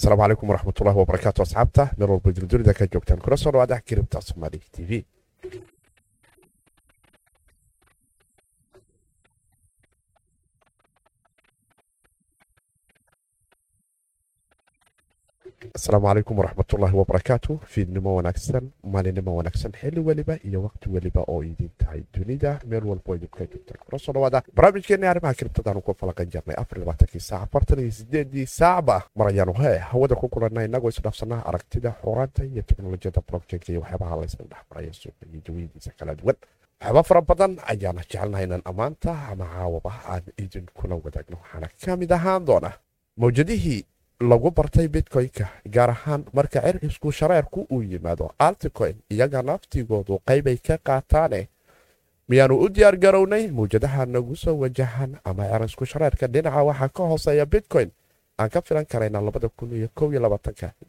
asalaamu calaykum waraxmatullahi wabarakaatu asxaabta meel walba durdurida ka joogtaan kuna soo dhawaada kiribta somaali t v asalaamu calaykum waraxmatullaahi wabarakaatu fiidnimo wanaagsan maalinimo wanaagsan xili weliba iyo waqti weliba oo idin tahay dunida. Meel walbo idinka joogtaan kuna soo dhawaada arrimaha kiribtadaanu ku falaqan jirnay afarlabaatanki saac afartan iyo sideedii saacba mar ayaanu he hawada ku kulanna inagoo isdhaafsanaa aragtida xuraanta iyo teknolojiyada blockchainka iyo waxyaabaha laysla dhexmaraya suuqa iyo jawiyadiisa kala duwan. Waxyaaba fara badan ayaana jecelnahay inaan ammaanta ama caawaba aan idinkula wadaagno. Waxaana ka mid ahaan doona mawjadihii lagu bartay bitcoin-ka gaar ahaan marka circisku shareerku uu yimaado. Alticoin iyaga naftigoodu qaybay ka qaataane miyaanu u diyaar garownay mawjadaha nagu soo wajahan ama cirisku shareerka dhinaca waxaa ka hooseeya bitcoin. Aan ka filan karayna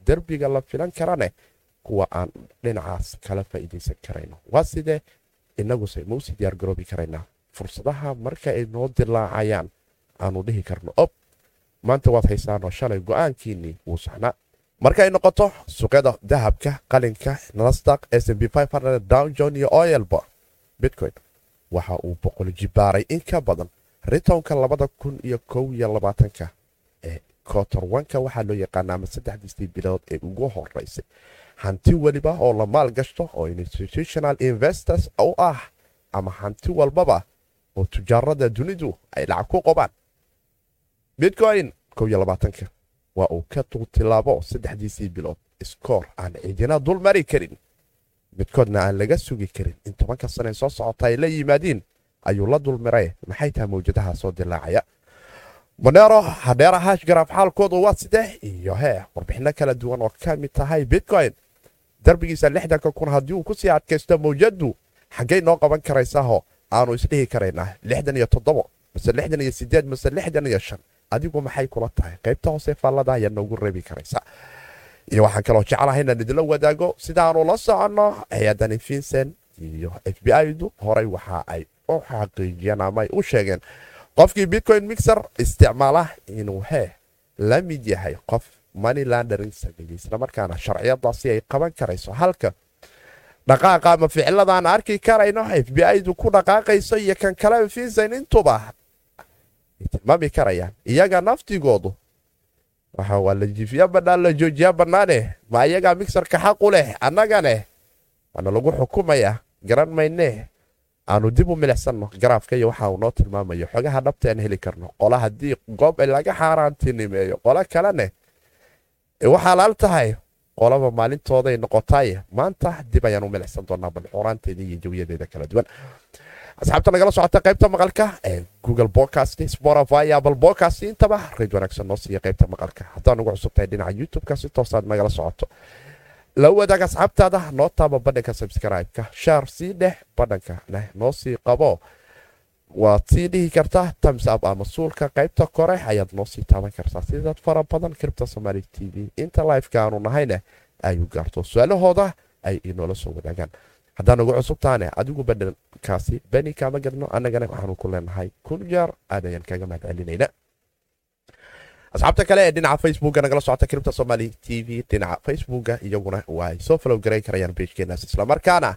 derbiga la filan karane kuwa aan dhinacaas kala faa'iidaysan karayno. Waa sidee inaguse mausi diyaar garoobi karaynaa fursadaha marka ay noo dilaacayaan aanu dhihi karno ob maanta waad haysaanoo shalay go'aankiinnii wuu saxnaa. Markay noqoto suuqyada dahabka qalinka nasdaq smb downjon iyo oyelba bitcoin waxa uu boqol jibaaray in ka badan ritonka labada kun iyo kow iyo labaatanka ee kotorwanka waxaa loo yaqaana ama saddexdiistii bilood ee ugu horeysay hanti weliba oo la maal gashto oo institutional investors u ah ama hanti walbaba oo tujaarada dunidu ay lacag ku qobaan bitcoin ka waa uu ka tuutilaabo saddexdiisii bilood iskoor aan cidina dul mari karin. Midkoodna aan laga sugi karin. In tobanka sane soo socota ay la yimaadiin ayuu la dulmiray maxay tahay mawjadaha soo dilaacaya? Monero hadheera hashgaraaf xaalkoodu waa sidee? Iyo hee warbixino kala duwan oo ka mid tahay bitcoin. Darbigiisa lixdanka kun haddii uu ku sii adkaysto mawjadu xaggay noo qaban karaysaho aanu isdhihi karaynaa lixdan iyo toddobo mase lixdan iyo sideed mase lixdan iyo shan adigu maxay kula tahay? Qaybta hoose faallada ayaa noogu reebi karaysa. Iyo waxaan kaloo jeclahay inaan idinla wadaago sidaanu la soconno hay'adani vincent iyo f b i-du. Horey waxa ay u xaqiijiyeen ama ay u sheegeen. Qofkii bitcoin mixer isticmaala inuu hee la mid yahay qof money landering sameeyey islamarkaana sharciyadaasi ay qaban karayso. Halka dhaqaaqa ama ficiladaan arki karayno f b i-du ku dhaqaaqayso iyo kan kale vincent intuba tilmaami karayaan. Iyaga naftigoodu waa la jiifiya bannaan la joojiya bannaane ma iyagaa mixerka xaq u leh annagane waana lagu xukumayaa garan maynee aanu dib u milicsanno garaafka waxa uu noo tilmaamayo xogaha dhabta aan heli karno qola haddii goob laga xaaraantinimeeyo qolo kalene waxaa laal tahay qolaba maalintooday noqotaaye maanta dib ayaan u milicsan doonaa bal xuraanteeda iyo jawiyadeeda kala duwan asxaabta nagala socota qaybta maqalka ee google podcast spotify apple podcast intaba rayd wanaagsan noo siiya qaybta maqalka haddaa nagu cusubtahay dhinaca youtube-ka si toosaad nagala socoto la wadaag asxaabtaada noo taaba badhanka subscribe-ka shaar sii dheh badhanka leh noo sii qabo waad sii dhihi kartaa tamsab ama suulka qaybta kore ayaad noo sii taaban kartaa sidad fara badan kiribta somaali t v inta lifeka aanu nahayne ayu gaarto su'aalahooda ay inoola soo wadaagaan haddaa nagu cusubtaane adigu badhankaasi beni kaama gadno annagana waxaanu ku leenahay kun jeer aad ayaan kaga mahad asxaabta kale ee dhinaca facebooka nagala socota kiribta somaali t v dhinaca facebooka iyaguna waa ay soo falow garayn karayaan bejkeenaas islamarkaana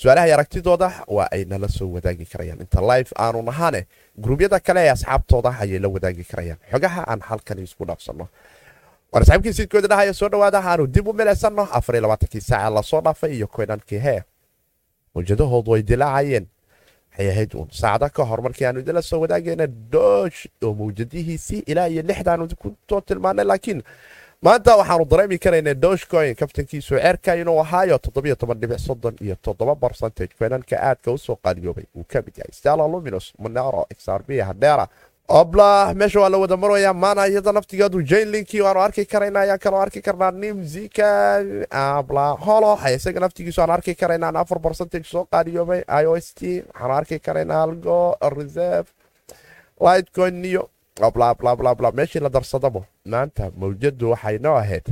su'aalaha iyo aragtidooda waa ay nala soo wadaagi karayaan. Inta life aanu nahaane guruubyada kale ee asxaabtooda ayay la wadaagi karayaan. Xogaha aan halkani isku dhaafsanno waan asxaabkii sidkooda dhahaya soo dhawaada aanu dib u milaysanno afariy labaatankii saaca la soo dhaafay iyo koynankii hee mawjadahoodu ay dilaacayeen waxay ahayd uun saacada ka hor markii aanu idinla soo wadaagayna doosh oo mawjadihiisii ilaa iyo lixdaanu ku soo tilmaanay laakiin maanta waxaanu dareemi karaynay doshcoin kaftankiisu ceerka inuu ahaayo toddobiyo toban dhibic soddon iyo toddoba barcentage koynanka aadka u soo qaaliyoobay uu ka mid yahay stella luminus monero xrb hadheera obla meesha waa la wada maraya maana iyada naftigeedu jainlinkii waanu arki karayna ayaan kaloo arki karnaa nimzika. Abla holo isaga naftigiisu aan arki karaynaa afar percentage soo qaaliyoobay i o arki karaynaa algo reserve lightcoin niyo bla meeshii la darsadabo maanta mawjadu waxay noo ahayd.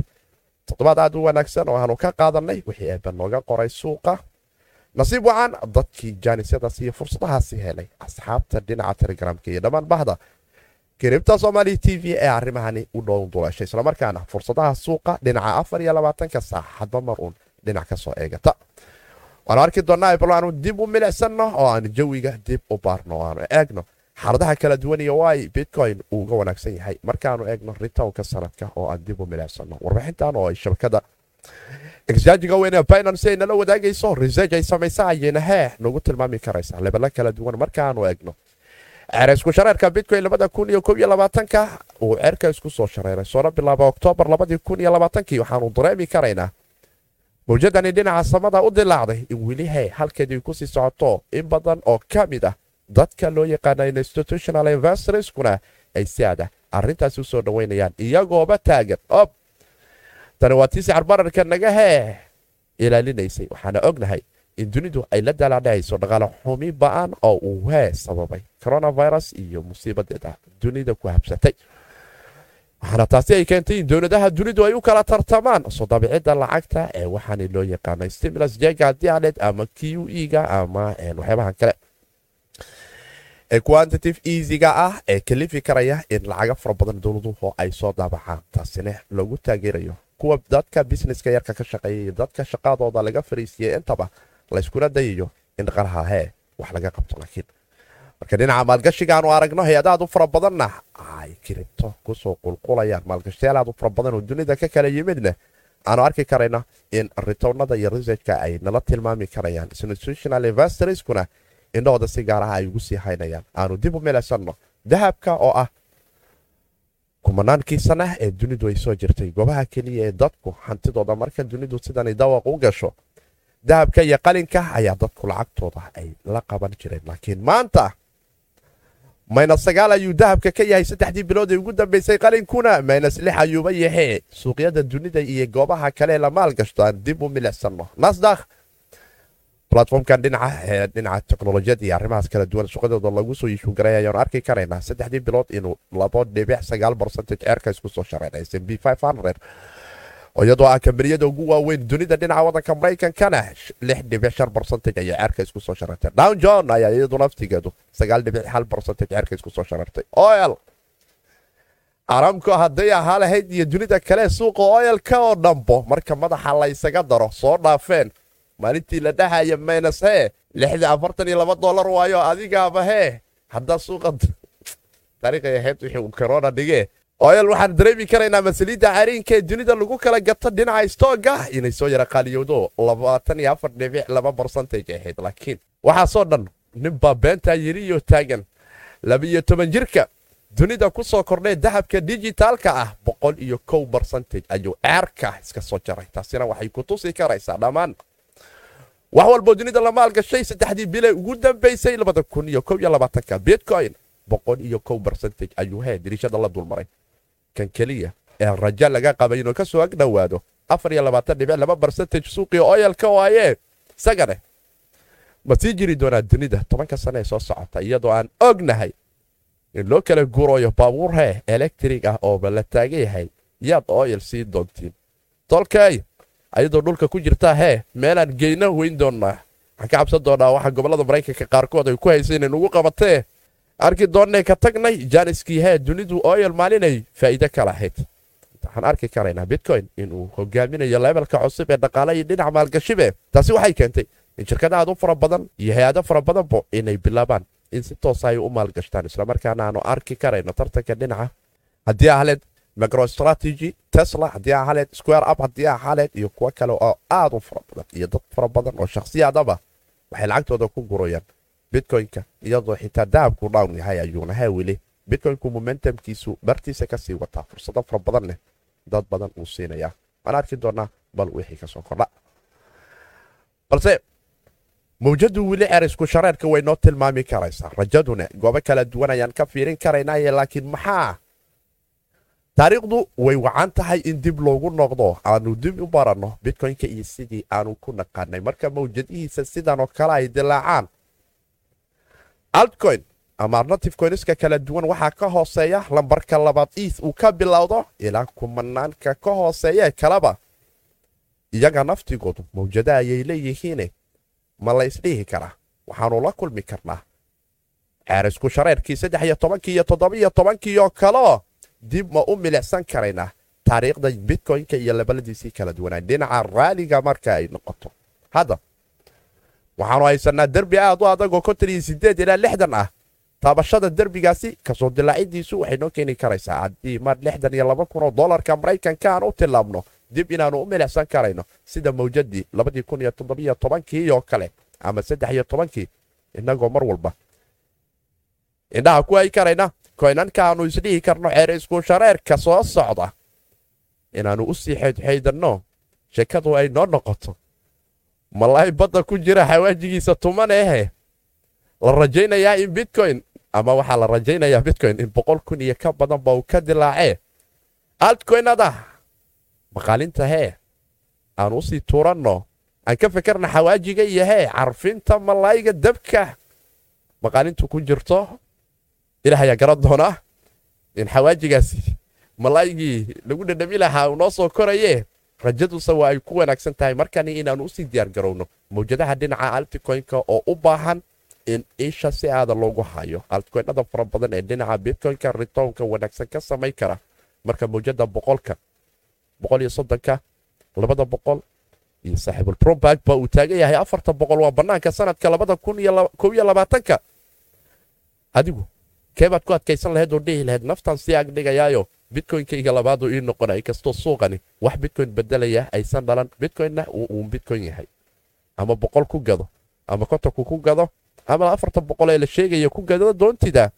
Toddobaad aad u wanaagsan oo aanu ka qaadanay wixii eeba nooga qoray suuqa nasiib wacan dadkii jaanisyadaas iyo fursadahaasi helay asxaabta dhinaca telegramka iyo dhammaan bahda. Kiribta somaali t v ee arrimahani u dhown duleeshay islamarkaana fursadaha suuqa dhinaca afar iyo labaatanka saac mar uun dhinac ka soo eegata. Waanu arki doonnaa bal aanu dib u milicsanno oo aanu jawiga dib u baarno o aanu eegno xaaladaha kala duwan iyo waay bitcoin uu uga wanaagsan yahay. Markaanu eegno ritownka sanadka oo aan dib u milicsanno warbixintan oo ay shabakada exjaajiga weyn ee binance ay nala wadaagayso research ay samaysa ayayna hee nagu tilmaami karaysaa lebelo kala duwan markaanu eegno ceer isku shareerka bitcoin labada kun iyo kob iyo labaatanka uu ceerka isku soo shareeray soona bilaaba oktoobar labadii kun iyo labaatankii waxaanu dareemi karaynaa mawjadani dhinaca samada u dilaacday in weli hey halkeedii ku sii socoto in badan oo ka mid ah dadka loo yaqaana institutional investorskuna ay si adah arrintaasi u soo dhoweynayaan iyagooba taagan ob tani waa tii sicir bararka naga hee. Ilaalinaysay waxaana ognahay in dunidu ay la dalaadhacayso dhaqaale xumi ba'an oo uu hee sababay coronavirus iyo musiibadeeda dunida ku habsatay. Waxaana taasi ay keentay in dowladaha dunidu ay u kala tartamaan soo daabicida lacagta ee waxaana loo yaqaana stimulus jega dialet ama q e-ga ama waxyaabahan kale. Ee quantitative easyga ah ee kalifi karaya in lacaga fara badan dowladuhu ay soo daabacaan taasina lagu taageerayo kuwa dadka businesska yarka ka shaqeeya iyo dadka shaqadooda laga fariisiiyey intaba layskuna dayayo in dhaqalaha hee wax laga qabto laakiin marka dhinaca maalgashiga aanu aragno hay'adaad u fara badanna ay kiribto ku soo qulqulayaan. Maalgashayaal aad u fara badan oo dunida ka kala yimidna aanu arki karayno in ritownada iyo researchka ay nala tilmaami karayaan. Institutional investorskuna indhahooda si gaar ah ay ugu sii haynayaan. Aanu dib u milaysanno. Dahabka oo ah kumanaankii sana ee dunidu ay soo jirtay goobaha keliya ee dadku hantidooda marka dunidu sidanay dawaq u gasho dahabka iyo qalinka ayaa dadku lacagtooda ay la qaban jireen. Laakiin maanta maynas sagaal ayuu dahabka ka yahay saddexdii bilood ee ugu dambaysay qalinkuna maynas lix ayuuba yaxee suuqyada dunida iyo goobaha kale la maalgashto aan dib u milicsanno nasdakh platformkan dhinaca dhinaca teknolojiyada iyo arrimahaas kala duwan. Suuqyadooda lagu soo iishugaray ayaanu arki karaynaa saddexdii bilood inuu labo dhibic sagaal barcentage ceerka isku soo shareeray s b iyadoo ah kambaniyada ugu waaweyn dunida dhinaca wadanka maraykankana lix dhibic shan barcentage ayay ceerka isku soo shareertay. Down john ayaa iyadu naftigeedu sagaal dhibic hal barcentage ceerka isku soo shareertay. Oil. Aramku hadday ahaa lahayd iyo dunida kale suuqa oyalka oo dhambo marka madaxa laysaga daro soo dhaafeen maalintii la dhahaya maynas hee lixda afartan iyo laba dolar waayo adigaaba hee haddaa suuqa taariikhay ahayd wixii uu corona dhigee oyal waxaan dareemi karaynaa masaliidda cariinka ee dunida lagu kala gato dhinaca stooga inay soo yara qaaliyowdo labaatan iyo afar dhibic laba barcentage ahayd laakiin waxaasoo dhan ninbaa beentaa yiriyo taagan. Labiyo toban jirka dunida ku soo kordhay dahabka dijitaalka ah boqol iyo kow barcentage ayuu ceerka iska soo jaray. Taasina waxay ku tusi karaysaa dhammaan wax walboo dunida la maalgashay saddexdii bile ugu dambaysay bitcoin ayuu hee diriishada la dulmaray. Kan keliya ee raja laga qabay inuu ka soo ag dhowaado suuqii oyalka waayee isagane ma sii jiri doonaa dunida tobanka sane ee soo socota iyadoo aan ognahay in loo kala guurayo baabuur hee electrig ah ooba la taagan yahay yaad oyal sii doontiin. Tolkay ayadoo dhulka ku jirtaa hee meelaan geyna weyn doonnaa. Waxaan ka cabsan doonaa waxa gobollada maraykanka qaarkood ay ku haysa inay nugu qabatee. Arki doonnay ka tagnay jaaniskii hee dunidu oyal maalinay faa'iide ka lahayd. Waxaan arki karaynaa bitcoin inuu hogaaminayo leebelka cusub ee dhaqaale iyo dhinaca maalgashibe. Taasi waxay keentay in shirkada aad u fara badan iyo hay'ado fara badanbo inay bilaabaan in si toosa ay u maalgashtaan islamarkaana aanu arki karayno tartanka dhinaca. Haddii ahleed microstrategy tesla haddii ahaleed square up haddii ahaleed iyo kuwo kale oo aad u fara badan iyo dad fara badan oo shakhsiyaadaba waxay lacagtooda ku gurayaan. Bitcoinka iyadoo xitaa dahabku down yahay ayuuna ha weli. Bitcoinku momentumkiisu bartiisa ka sii wataa fursado fara badan dad badan uu siinayaa. Waan arki doonaa bal wixii ka soo kordha. Balse mawjadu weli erisku shareerka way noo tilmaami karaysaa. Rajaduna goobo kala duwan ayaan ka fiirin karaynaaye laakiin maxaa taariikhdu way wacan tahay in dib loogu noqdo. Aanu dib u baranno bitcoynka iyo sidii aanu ku naqaanay. Marka mawjadihiisa sidan oo kale ay dilaacaan. Altcoin ama arnative coinska kala duwan waxaa ka hooseeya lambarka labaad iis uu ka bilowdo ilaa kumanaanka ka hooseeya kaleba iyaga naftigoodu mawjada ayay leeyihiine ma la isdhihi karaa. Waxaanu la kulmi karnaa. Ceerisku shareerkii saddex iyo tobankii iyo toddobiyo tobankii oo kaleo dib ma u milicsan karaynaa taariikhda bitcoynka iyo labaladiisii kala duwanaa dhinaca raaliga marka ay noqoto. Hadda waxaanu haysanaa derbi aad u adagoo konton iyo sideed ilaa lixdan ah. Taabashada derbigaasi ka soo dilaacidiisu waxay noo keeni karaysaa haddii mar lixdan iyo laba kun oo dolarka maraykanka aan u tilaabno dib inaanu u milicsan karayno sida mawjadii labadii kun iyo toddobiyo tobankii oo kale ama saddex iyo tobankii innagoo mar walba indhaha ku hay karayna koynankaanu isdhihi karno ceer isku shareerka soo socda inaannu u sii xeydxaydanno sheekadu ay noo noqoto malaay badda ku jira xawaajigiisa tuman ehe la rajaynayaa in bitcoin. Ama waxaa la rajaynayaa bitcoin in boqol kun iyo ka badanba uu ka dilaacee altcoynada maqaalinta hee aan u sii tuuranno aan ka fekerna xawaajiga iyo hee carfinta malaayga dabka maqaalintu ku jirto ilaah ayaa garan doonaa in xawaajigaasi malaaygii lagu dhadhami lahaa noo soo koraye rajaduse waa ay ku wanaagsan tahay. Markani inaannu u sii diyaar garowno. Mawjadaha dhinaca altcoynka oo u baahan in isha si aada loogu hayo. Altcoynada fara badan ee dhinaca bitcoynka ritownka wanaagsan ka samayn kara. Marka mawjada boqolka boqol iyo soddonka labada boqol iyo saaxiibul probag ba uu taagan yahay afarta boqol waa bannaanka sanadka labada kun iyo kow iyo labaatanka. Adigu keebaad ku adkaysan lahayd oo dhihi lahayd naftan sii agdhigayaayo bitcoynkayga labaadu ii noqona inkastoo suuqani wax bitcoyn bedelaya aysan dhalan. Bitcoynna uu bitcoyn yahay. Ama boqol ku gado. Ama kontonku ku gado. Ama afartan boqol ee la sheegaya ku gado doontida.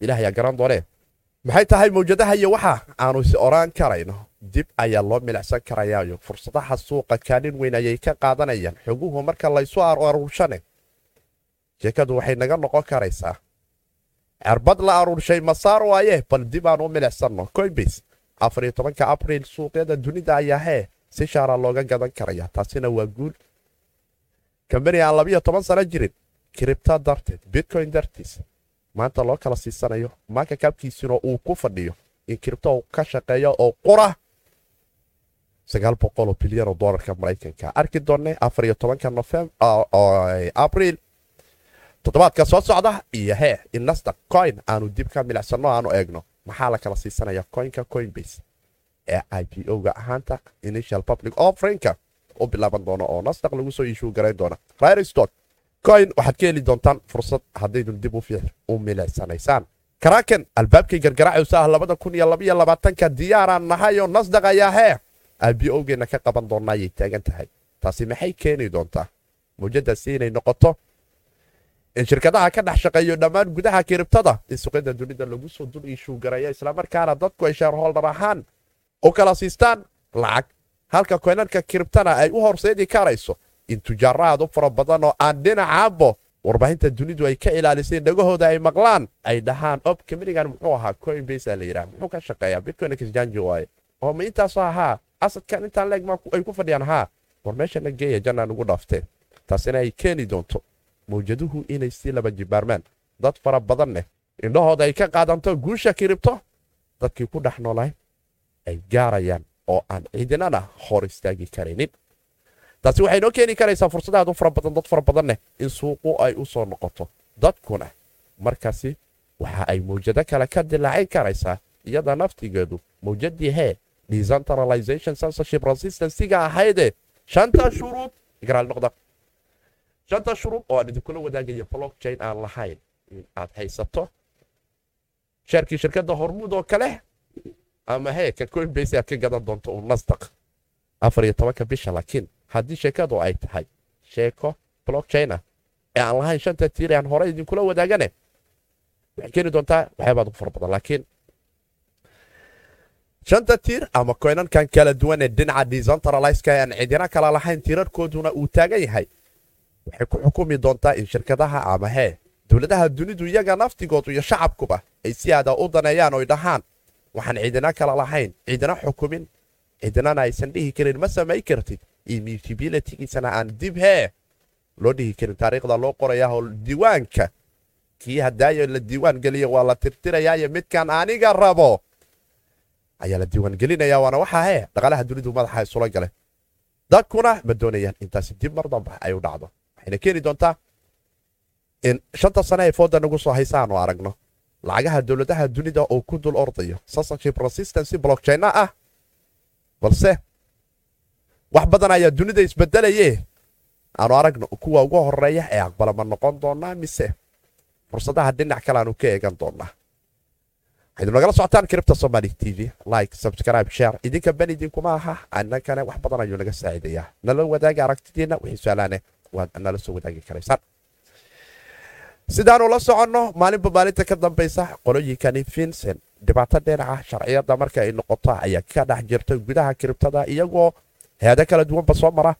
Ilaah ayaa garan doonee maxay tahay mawjadaha iyo waxa aanu is oraan karayno? Dib ayaa loo milicsan karayaayo fursadaha suuqa kaalin weyn ayay ka qaadanayaan. Xoguhu marka laysu aruurshane sheekadu waxay naga noqon karaysaa cerbad la aruurshay masaar waaye bal dib aan u milicsanno coinbase afar iyo tobanka abriil suuqyada dunida ayaa hee si shaara looga gadan karaya taasina waa guul. Kambani aan labiyo toban sano jirin kiribta darteed bitcoin dartiis. Maanta loo kala siisanayo maanka kaabkiisuna uu ku fadhiyo in kiribto uu ka shaqeeyo oo qura. Sagaal boqoloo bilyan oo dolarka maraykanka. Arki doonne afar iyo tobanka abriil toddobaadka soo socda iyo hee in nasdaq coin aanu dib ka milicsanno aanu eegno maxaa la kala siisanaya coinka coinbase ee i p o-ga ahaanta? Initial public offerinka u bilaaban doono oo nasdaq lagu soo iishuu garayn doona. Ryrstock coin waxaad ka heli doontaan fursad haddaydun dib u milicsanaysaan karaaken albaabkay gargaraacaysa ah labada kun iyo labaiyo labaatanka diyaaraan nahayoo nasdaq ayaa hee i b o-geenna ka qaban doonna ayay taagan tahay. Taasi maxay keeni doontaa? Mawjadaasi inay noqoto shirkadaha ka dhex shaqeeyo dhammaan gudaha kiribtada. In suuqyada dunida lagu soo dul iishuu garaya islamarkaana dadku ay shaarholdar ahaan u kala siistaan lacag. Halka koynanka kiribtana ay u horseedi karayso in tujaarahaad u fara badan oo aan dhinacaabo warbaahinta dunidu ay ka ilaalisay dhagahooda ay maqlaan ay dhahaan ob muxuu ahaa coinbase la yidhaha. Muxuu ka shaqeeyaa? Bitcoin exchange waaye. Oo ma intaasoo ahaa asadkan intaan leeg ay ku fadhiyaan haa war meeshana geeya jannaan ugu dhaafteen taasina ay keeni doonto mawjaduhu inay sii laba jibaarmaan dad fara badan leh indhahooda ay ka qaadanto guusha kiribto dadkii ku dhex noolaay ay gaarayaan oo aan ciidinana hor istaagi karaynin taasi waxay noo keeni karaysaa fursadahaad u fara badan dad fara badan in suuqu ay u soo noqoto dadkuna markaasi waxa ay mawjado kale ka dilaacin karaysaa iyada naftigeedu mawjadii hee decentralization censorship resistancyga ahaydee shanta shuruud igaraal noqda shanta shuruud oo aan idinkula wadaagayo blockchain aan lahayn in aad haysato sheerkii shirkadda hormuud oo kale ama hee ka coinbase aad ka gadan doonto uu nasdaq. Afar iyo tobanka bisha laakiin haddii sheekadu ay tahay sheeko blockchaina ee aan lahayn shanta tiir aan hore idinkula wadaagane waxay keeni doontaa waxyaabaad ugu fara laakiin shanta tiir ama koynankan kala duwan ee dhinaca decentralizeka aan cidina kala lahayn tiirarkooduna uu taagan yahay waxay ku xukumi doontaa in shirkadaha ama hee dowladaha dunidu iyaga naftigoodu iyo shacabkuba ay si aada u daneeyaan oy dhahaan. Waxaan cidina kala lahayn cidina xukumin cidinana aysan dhihi karin ma samay kartid. Immutabilitygiisana aan dib hee loo dhihi karin taariikhda loo qorayaa oo diiwaanka. Kii hadaayo la diiwaan geliya waa la tirtirayaayo midkan aniga rabo. Ayaa la diiwaan gelinaya waana waxaa hee dhaqaalaha dunidu madaxa isula gale. Dadkuna ma doonayaan intaasi dib mar damba ay u dhacdo waxayna keeni doontaa in shanta sane ee fooda nagu soo haysa aanu aragno. Lacagaha dowladaha dunida oo ku dul ordayo. Censorship resistancy blockchaina ah. Balse wax badan ayaa dunida isbedelaye aanu aragno kuwa ugu horreeya ee aqbala ma noqon doonaa mise fursadaha dhinac kale aanu ka eegan doonaa. Waxaynu nagala socotaan kiribta somali t v like subscribe share idinka ben idinkuma aha. Annagana wax badan ayuu naga saaciidayaa nala wadaaga aragtidiina wixii su'aalaane nala soo wadaagi karaysaan sidaanu la soconno maalinba maalinta ka dambaysa qolooyinkani vincent. Dhibaato dhinaca sharciyadda marka ay noqoto ayaa ka dhex jirta gudaha kiribtada iyagoo heado kala duwanba soo mara.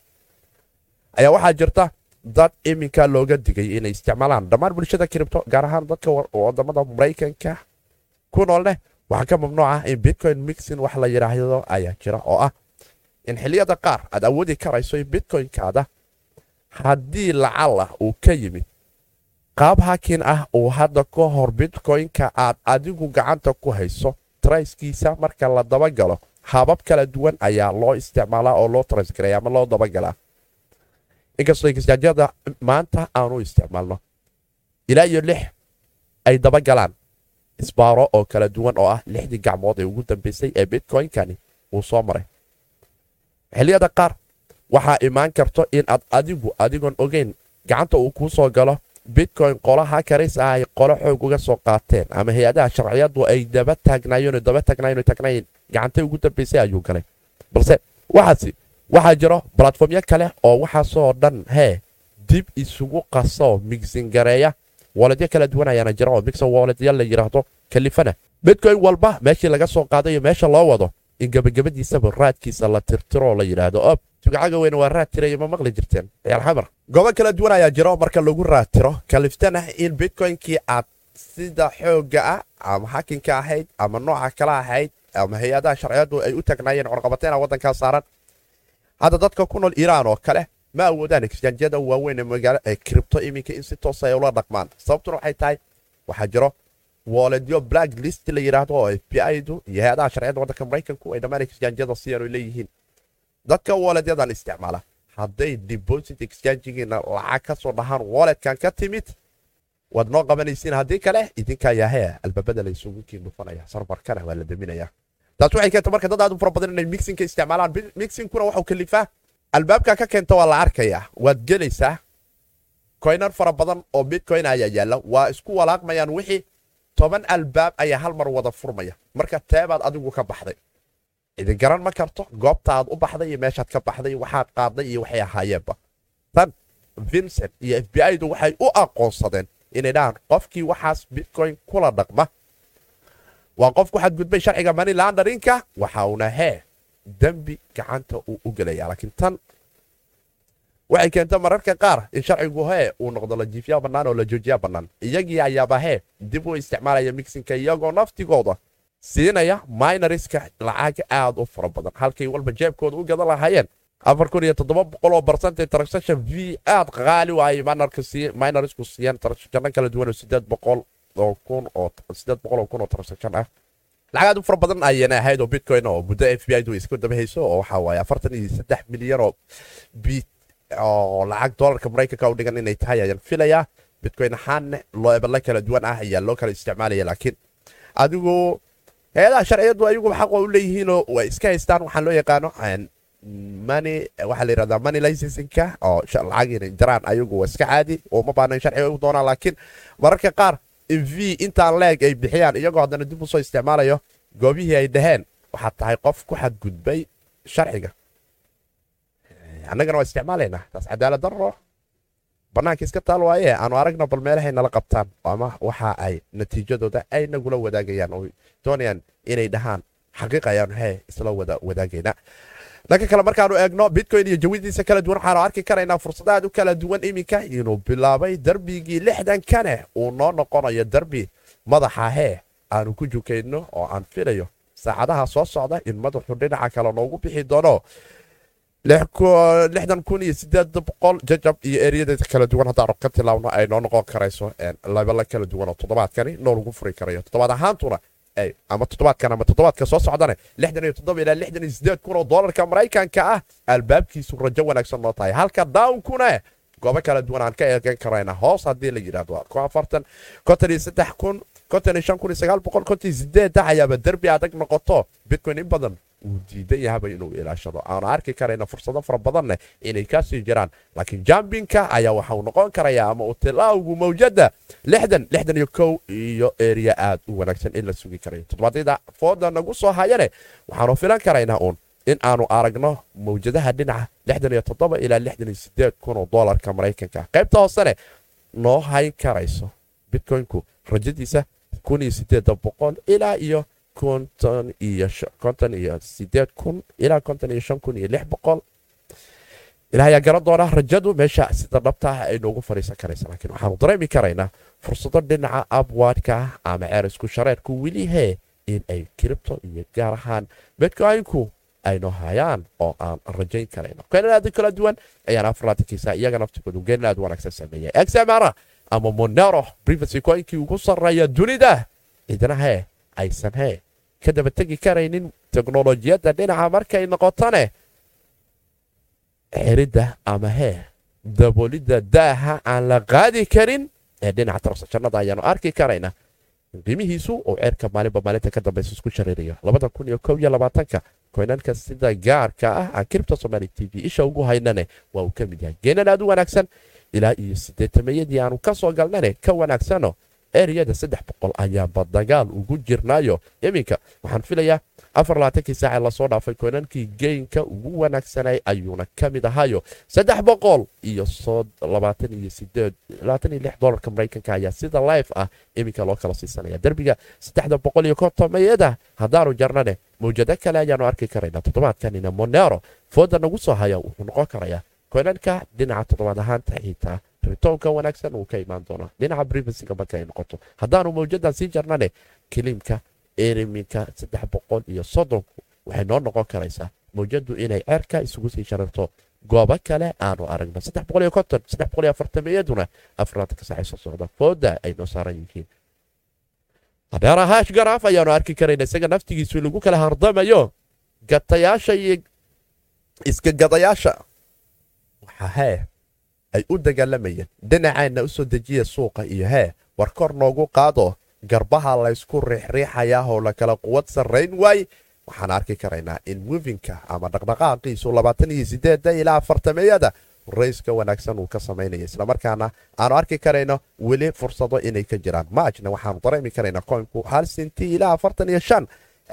Ayaa waxaa jirta dad iminka looga digay inay isticmaalaan dhammaan bulshada kiribto gaar ahaan dadka waddamada maraykanka. Ku nool leh waxaa ka mamnuuca in bitcoin mixin wax la yidhaahdo ayaa jira oo ah in xiliyada qaar aad awoodi karayso in bitcoinkaada haddii lacala uu ka yimid qaab hakin ah uu hadda ka hor bitcoinka aad adigu gacanta ku hayso trayskiisa marka la dabagalo habab kala duwan ayaa loo isticmaalaa oo loo trasgaraya ama loo dabagalaa inkastoo exchangeyada maanta aanu isticmaalno ilaa iyo lix ay dabagalaan isbaaro oo kala duwan oo ah lixdii gacmood ee ugu dambeysay ee bitcoinkani uu soo maray. Xilliyada qaar waxaa imaan karto in aad adigu adigoon ogeyn gacanta uu kuu soo galo bitcoin qolaha karis ah ay qolo xoog uga soo qaateen. Ama hay'adaha sharciyadu ay daba taagnaayeen daba taagnaayeen taagnaayeen gacantay ugu dambeysay ayuu galay. Balse waxaasi waxaa jiro balatformyo kale oo waxaasoo dhan hee dib isugu qasoo migsingareeya woledyo kala duwan ayaana jira oo mixer woledya la yidhaahdo kalifana. Bitcoin walba meeshii laga soo qaadayo meesha loo wado in gebagabadiisaba raadkiisa la tirtiroo la yidhaahdo ob tugacaga weyne waa raad tiraya ma maqli jirteen? Ciyaal xamar goobo kala duwan ayaa jiro marka lagu raadtiro kaliftana in bitcoinkii aad sida xoogga ah ama hakinka ahayd ama nooca kale ahayd ama hay'adaha sharciyadu ay u taagnaayeen corqabateena waddankaa saaran. Hadda dadka ku nool iiraan oo kale ma awoodaan exchangeyada waaweyn ee magaalo ee kribto iminka in si toosa ay ula dhaqmaan. Sababtuna waxay tahay waxaa jiro woledyo black list la yidhaahdo oo f b i-du iyo hay'adaha sharciyada waddanka maraykanku ay dhammaan exchangeyada siyan leeyihiin dadka woledyadan isticmaala. Hadday deposit exchangigiina lacag ka soo dhahaan woledkan ka timid waad noo qabanaysiin haddii kale idinkaa yahe albaabada la isugu kiin dhufanaya sarbarkana waa la daminaya. Taas waxay keenta marka dad aad u fara badan inay mixinka isticmaalaan. Mixinkuna waxuu kalifaa albaabka ka keenta waa la arkayaa waad gelaysaa. Koynar fara badan oo bitcoin ayaa yaalla. Waa isku walaaqmayaan wixii. Toban albaab ayaa hal mar wada furmaya. Marka teebaad adigu ka baxday idin garan ma karto goobta aad u baxday iyo meeshaad ka baxday waxaad qaaday iyo waxay ahaayeenba tan vincent iyo f b i-du waxay u aqoonsadeen inay dhahaan qofkii waxaas bitcoin kula dhaqma. Waa qof ku xadgudbay sharciga mani laandarinka waxa uuna hee dembi gacanta uu u gelaya laakiin tan waxay keenta mararka qaar in sharcigu hee uu noqdo la jiifyaa bannaan oo la joojiyaa bannaan. Iyagii ayaaba hee dib u isticmaalaya mixinka iyagoo naftigooda siinaya minoriska lacag aad u fara badan. Halkay walba jeebkooda u gadan lahaayeen oo barcent transaction v aad qaali waayay minorisku siiyeen transactiono kala duwan oo sideed boqol oo kun oo transaction ah. Lacag aad u fara badan ayana ahayd oo bitcoin oo muddo f b i du iska daba hayso oo waxaa waaye afartan iyo saddex milyan oo oo lacag dollarka maraykanka u dhigan inay tahay ayaan filayaa. Bitcoin ahaanne loo ebala kala duwan ah ayaa loo kala isticmaalaya laakiin adigu hay'adaha sharciyadu ayaguba xaq u leeyihiinoo way iska haystaan waxaan loo yaqaano waxaa la yirahdaa money licensinka oo lacag inay jaraan ayagu waa iska caadi oo ma sharciga u doonaan laakiin mararka qaar in v intaan leeg ay bixiyaan iyagoo haddana dib u soo isticmaalayo goobihii ay dhaheen waxaad tahay qof ku xadgudbay sharciga. Annagana waa isticmaalaynaa taas cadaalad darro bannaanka iska taal waaye aanu aragno bal meelahay nala qabtaan ama waxa ay natiijadooda ay nagula wadaagayaan. Oo doonayaan inay dhahaan xaqiiq ayaanu hee isla wada wadaagaynaa dhanka kale markaanu eegno bitcoin iyo jawidiisa kala duwan waxaanu arki karaynaa fursadaad u kala duwan iminka inuu bilaabay darbigii lixdankane uu noo noqonayo darbi madaxa hee aanu ku jukayno oo aan filayo saacadaha soo socda in madaxu dhinaca kale noogu bixi doono lixdan kun iyo sideed boqol jajab iyo eryadeeda kala duwan haddaanu ka tilaabno ay noqon karayso labala kala duwan oo toddobaadkani noo lagu furi karayo toddobaad ahaantuna ama toddobaadkan ama toddobaadka soo socdane lixdan iyo toddoba ilaa lixdan iyo sideed kun oo doolarka maraykanka ah albaabkiisu rajo wanaagsan noo tahay halka dawnkuna goobo kala duwan aan ka eegan karayna hoos haddii la yidhahdo afartan konton iyo saddex kun konton iyo shan kun iyo sagaal boqol konton iyo sideedda ayaaba derbi adag noqoto bitcoin in badan uu diidan yahaba inuu ilaashado. Aanu arki karayna fursado fara badanne inay ka sii jiraan laakiin jambinka ayaa waxau noqon karaya ama utilaawgu mawjada iyo kow iyo eriya aad u wanaagsan in la sugi karayo. Toddobaadyada fooda nagu soo hayane waxaanu filan karaynaa uun in aanu aragno mawjadaha dhinaca ilaa lixdan iyo sideed kun oo doolarka maraykanka. Qaybta hoosene noo hayn karayso bitcoinku rajadiisa ilaa iyo konton iyo konton iyo sideed kun ilaa konton iyo shan kun iyo lix boqol ilaah garan doona rajadu meesha sida dhabta ah ay noogu fadhiisan karaysa laakiin waxaanu dareemi karaynaa fursado dhinaca abwaadka ah ama ceerisku shareerku weli hee in ay kiribto iyo gaar ahaan bitcoinku aynu hayaan oo aan rajayn karayno keenan kala duwan ayaan afarlaatankiisa iyaga naftigoodu geenin aad wanaagsan sameeyay examara ama monero privacy coinkii ugu sarreeya dunida cidna hee aysan hee ka daba tegi karaynin teknolojiyadda dhinaca markay noqotone xiridda ama hee daboolidda daaha aan la qaadi karin ee dhinaca tarsajannada ayaanu arki karayna. Qiimihiisu oo ceerka maalinba maalinta ka dambaysa isku labaatanka koynanka sida gaarka ah aan kiribta somaali t v isha ugu haynane waa uu ka mid yahay. Geenan aad u wanaagsan ilaa iyo sideetamayadii aanu ka soo galnane ka wanaagsano eriyada saddex boqol ayaanba dagaal ugu jirnaayo. Iminka waxaan filayaa afar labaatankii saace la soo dhaafay koynankii geynka ugu wanaagsanay ayuuna ka mid ahayo saddex boqol iyo labaatan iyo sideed labaatan iyo lix dolarka maraykanka ayaa sida life ah. Iminka loo kala siisanaya derbiga saddexda boqol iyo kontomayada haddaanu jarnane mawjado kale ayaanu arki karayna. Toddobaadkanina monero fooda nagu soo haya wuxuu noqon karayaa koynanka dhinaca toddobaad ahaanta xitaa ritoonka wanaagsan uu ka imaan doona dhinaca brivacyga marka ay noqoto haddaanu mawjadan sii jarnane kiliimka eriminka saddex boqol iyo soddonku waxay noo noqon karaysaa mawjadu inay ceerka isugu sii shararto goobo kale aanu aragno. Afartamiyaduna afarlaatanka saaxay soo socda. Fooda ay noo saaran yihiin. Hadeera haash garaaf ayaanu arki karayna isaga naftigiisu lagu kala hardamayo. Gatayaasha iyo iska gadayaasha. Waxaa hee ay u dagaalamayeen dhinaceenna u soo dejiya suuqa iyo hee. War kor noogu qaado garbaha laysku riixriixayaa oo la kala quwad sarrayn waay. Waxaan arki karaynaa in muvinka ama dhaqdhaqaaqiisu labaatan iyo sideeda ilaa afartameyada rayska wanaagsan uu ka samaynaya. Islamarkaana aanu arki karayno weli fursado inay ka jiraan. Maajna waxaanu dareemi karaynaa koynku hal sinti ilaa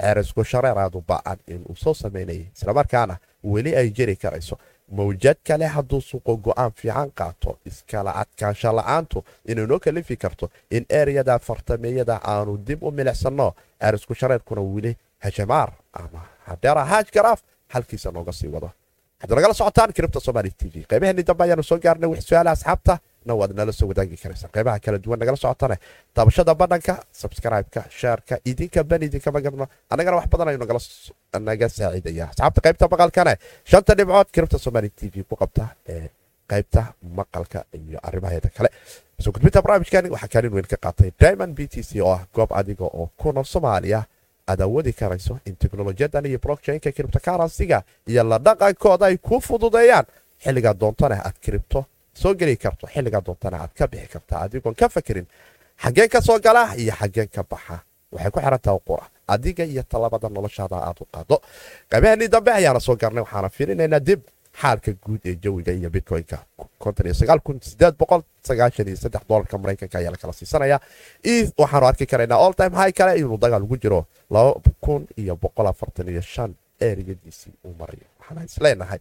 ceerisku shareeraadu ba'an inuu soo samaynayay islamarkaana weli ay jiri karayso mawjad kale hadduu suuqo go'aan fiican qaato iskala adkaansha la'aantu inay noo kalifi karto in ereyada fartameeyada aanu dib u milicsanno ceerisku shareerkuna weli hajamaar ama hadeera haaj garaaf halkiisa nooga sii wado waxaad nagala socotaan kiribta somaali t v qaybaheennii dambe ayaanu soo gaarnay wix su'aala asxaabta na waad nala soo wadaagi karaysaa. Qaybaha kala duwan nagala socotane. Daabashada badhanka sabskraibeka sheerka idinka ban idinkama gabno annagana wax badan ayuu naga saaciidaya asxaabta qaybta maqalkane shanta dhibcood kiribta somaali t v ku qabta ee qaybta maqalka iyo arrimaheeda kale. Soo gudbinta barnaamijkani waxaa kaalin weyn ka qaatay diamond b t c oo ah goob adiga oo ku nool soomaaliya. Aad awoodi karayso in teknolojiyadan iyo blockchainka kiribto karansiga iyo la dhaqankooda ay ku fududeeyaan. Xilligaa doontana aad kiribto soo geli karto xilligaa doontana aad ka bixi karta adigoon ka fakerin xaggeen ka soo gala iyo xaggeen ka baxa. Waxay ku xirantaha qura adiga iyo talabada noloshaada aad u qaado. Qaybahanii dambe ayaana soo garnay waxaana fiirinaynaa dib xaalka guud ee jawiga iyo bitcoynka dolarka maraykanka ayaa lakala siisanaya waxaanu arki karaynaa all time high kale inuu dagaal ugu jiro eriyadiisii uu marayo waxaan isleenahay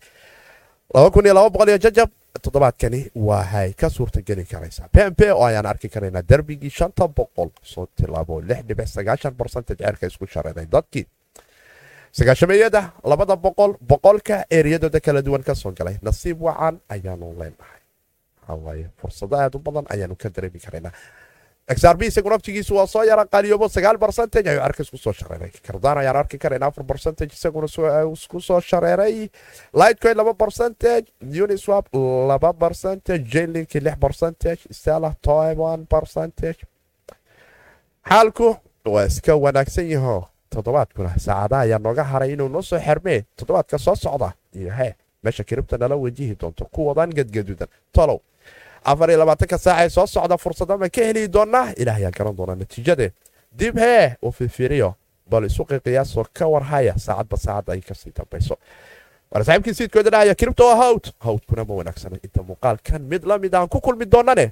jajab. Toddobaadkani waahay ka suurtageli karaysaa. Pmp oo ayaan arki karaynaa derbigii shanta boqol. Soo tilaabo lix dhibic sagaashan barcentage ceerka isku shareeray dadkii. Sagaashameeyada labada boqol boqolka eriyadooda kala duwan ka soo galay. Nasiib wacan ayaanu leenahay. Fursado aad u badan ayaanu ka dareemi karaynaa xrb isagu naftigiisu waa soo yara qaaliyoobo sagaal barcentage ayuu cerka isku soo shareeray kardaan ayaan arki karayna afar barcentage isaguna isku soo shareeray lightcoin laba barcentage uniswap laba barcentage jalinki lix barcentage stella toiban barcentage xaalku waa iska wanaagsan yaho toddobaadkuna saacadaha ayaa nooga haray inuu noo soo xermee toddobaadka soo socda iyo hee meesha kiribta nala wajihi doonto kuwadan gadgadudan tolow afar iyo labaatanka saac ee soo socda fursada ma ka heli doonaa ilaah ayaan garan doonaa natiijade dib hee u fiirfiiriyo bal isu qiyaasoo ka warhaya saacadba saacadda ay ka sii dambayso waana saaxiibkii siidkooda dhahaya kiribta oo hawd hawdkuna ma wanaagsana inta muuqaalkan mid la mid aan ku kulmi doonane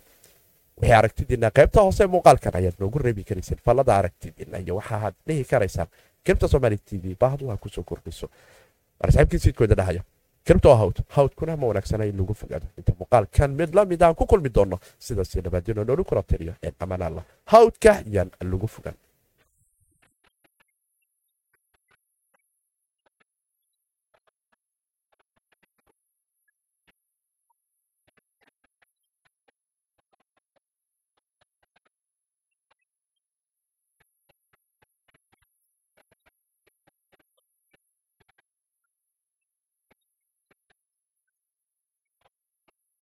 waxay aragtidiina qaybta hoose muuqaalkan ayaad noogu reebi karayseen fallada aragtidiina iyo waxaaad dhihi karaysaan kiribta somaali t v baahdu ha ku soo kordhiso waana saaxiibkii siidkooda dhahaya kiribta oo hawd hawdkuna ma wanaagsana in lagu fogaado. Inta muuqaalkan mid la mid aan ku kulmi doono sidaasi nabaadino noolu kula tiriyo een amaan allah. Hawdka yaan lagu fogaan